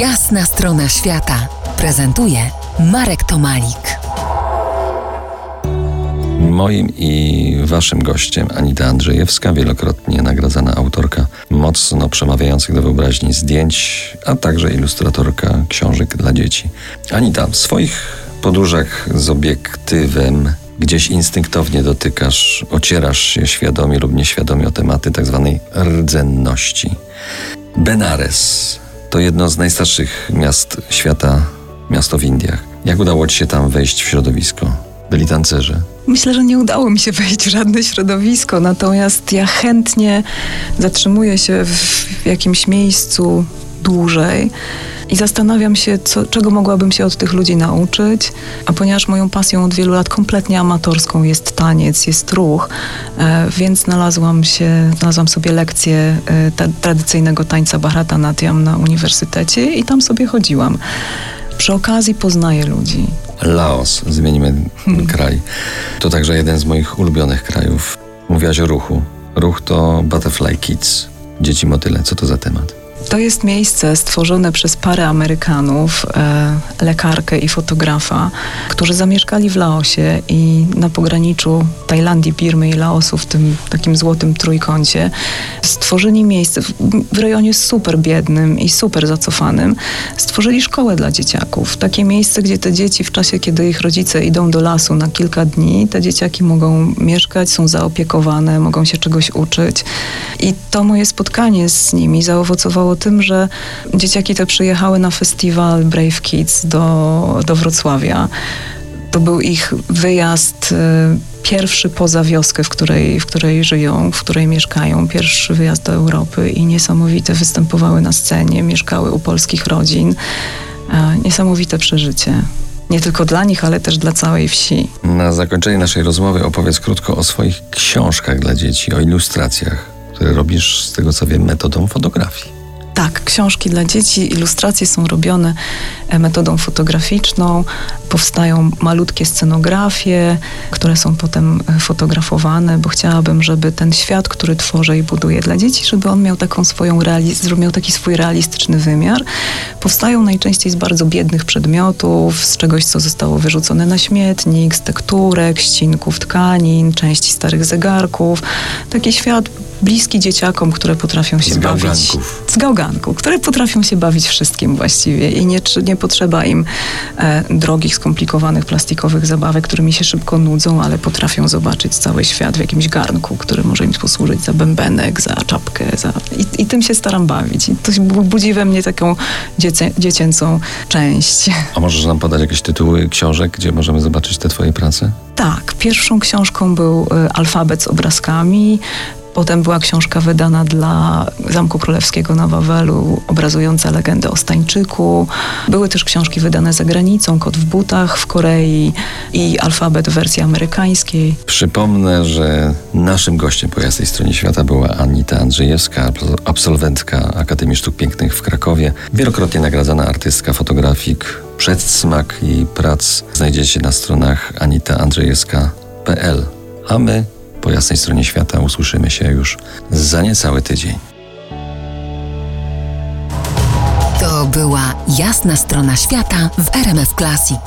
Jasna strona świata prezentuje Marek Tomalik. Moim i waszym gościem Anita Andrzejewska, wielokrotnie nagradzana autorka mocno przemawiających do wyobraźni zdjęć, a także ilustratorka książek dla dzieci. Anita, w swoich podróżach z obiektywem gdzieś instynktownie dotykasz, ocierasz się świadomie lub nieświadomie o tematy tzw. Tak rdzenności. Benares to jedno z najstarszych miast świata, miasto w Indiach. Jak udało ci się tam wejść w środowisko? Byli tancerze? Myślę, że nie udało mi się wejść w żadne środowisko, natomiast ja chętnie zatrzymuję się w jakimś miejscu dłużej i zastanawiam się, co, czego mogłabym się od tych ludzi nauczyć. A ponieważ moją pasją od wielu lat kompletnie amatorską jest taniec, jest ruch, e, więc znalazłam się, znalazłam sobie lekcję e, ta, tradycyjnego tańca Bharatanatyam na uniwersytecie i tam sobie chodziłam. Przy okazji poznaję ludzi. Laos, zmienimy hmm. kraj. To także jeden z moich ulubionych krajów. Mówiłaś o ruchu. Ruch to Butterfly Kids, dzieci motyle. Co to za temat? To jest miejsce stworzone przez parę Amerykanów, e, lekarkę i fotografa, którzy zamieszkali w Laosie i na pograniczu Tajlandii, Birmy i Laosu, w tym takim złotym trójkącie, stworzyli miejsce w, w rejonie super biednym i super zacofanym. Stworzyli szkołę dla dzieciaków. Takie miejsce, gdzie te dzieci w czasie, kiedy ich rodzice idą do lasu na kilka dni, te dzieciaki mogą mieszkać, są zaopiekowane, mogą się czegoś uczyć. I to moje spotkanie z nimi zaowocowało tym, że dzieciaki te przyjechały na festiwal Brave Kids do, do Wrocławia. To był ich wyjazd y, pierwszy poza wioskę, w której, w której żyją, w której mieszkają, pierwszy wyjazd do Europy i niesamowite występowały na scenie, mieszkały u polskich rodzin. Niesamowite przeżycie. Nie tylko dla nich, ale też dla całej wsi. Na zakończenie naszej rozmowy opowiedz krótko o swoich książkach dla dzieci, o ilustracjach, które robisz, z tego co wiem, metodą fotografii. Tak, książki dla dzieci, ilustracje są robione e, metodą fotograficzną. Powstają malutkie scenografie, które są potem e, fotografowane, bo chciałabym, żeby ten świat, który tworzę i buduję dla dzieci, żeby on miał taką swoją realiz- miał taki swój realistyczny wymiar. Powstają najczęściej z bardzo biednych przedmiotów, z czegoś, co zostało wyrzucone na śmietnik, z tekturek, ścinków tkanin, części starych zegarków. Taki świat bliski dzieciakom, które potrafią się z bawić. Gałganków. Z gałganków, które potrafią się bawić wszystkim właściwie i nie, nie potrzeba im e, drogich, skomplikowanych plastikowych zabawek, którymi się szybko nudzą, ale potrafią zobaczyć cały świat w jakimś garnku, który może im posłużyć za bębenek, za czapkę. Za... I, I, tym się staram bawić. I to budzi we mnie taką dziecię, dziecięcą część. A możesz nam podać jakieś tytuły książek, gdzie możemy zobaczyć te twoje prace? Tak. Pierwszą książką był y, alfabet z obrazkami. Potem była książka wydana dla Zamku Królewskiego na Wawelu, obrazująca legendę o Stańczyku. Były też książki wydane za granicą, Kot w butach w Korei i alfabet w wersji amerykańskiej. Przypomnę, że naszym gościem po jasnej stronie świata była Anita Andrzejewska, absolwentka Akademii Sztuk Pięknych w Krakowie, wielokrotnie nagradzana artystka, fotografik. Przedsmak jej prac znajdziecie na stronach anitaandrzejewska.pl. A my po jasnej stronie świata usłyszymy się już za niecały tydzień. To była jasna strona świata w RMF Classic.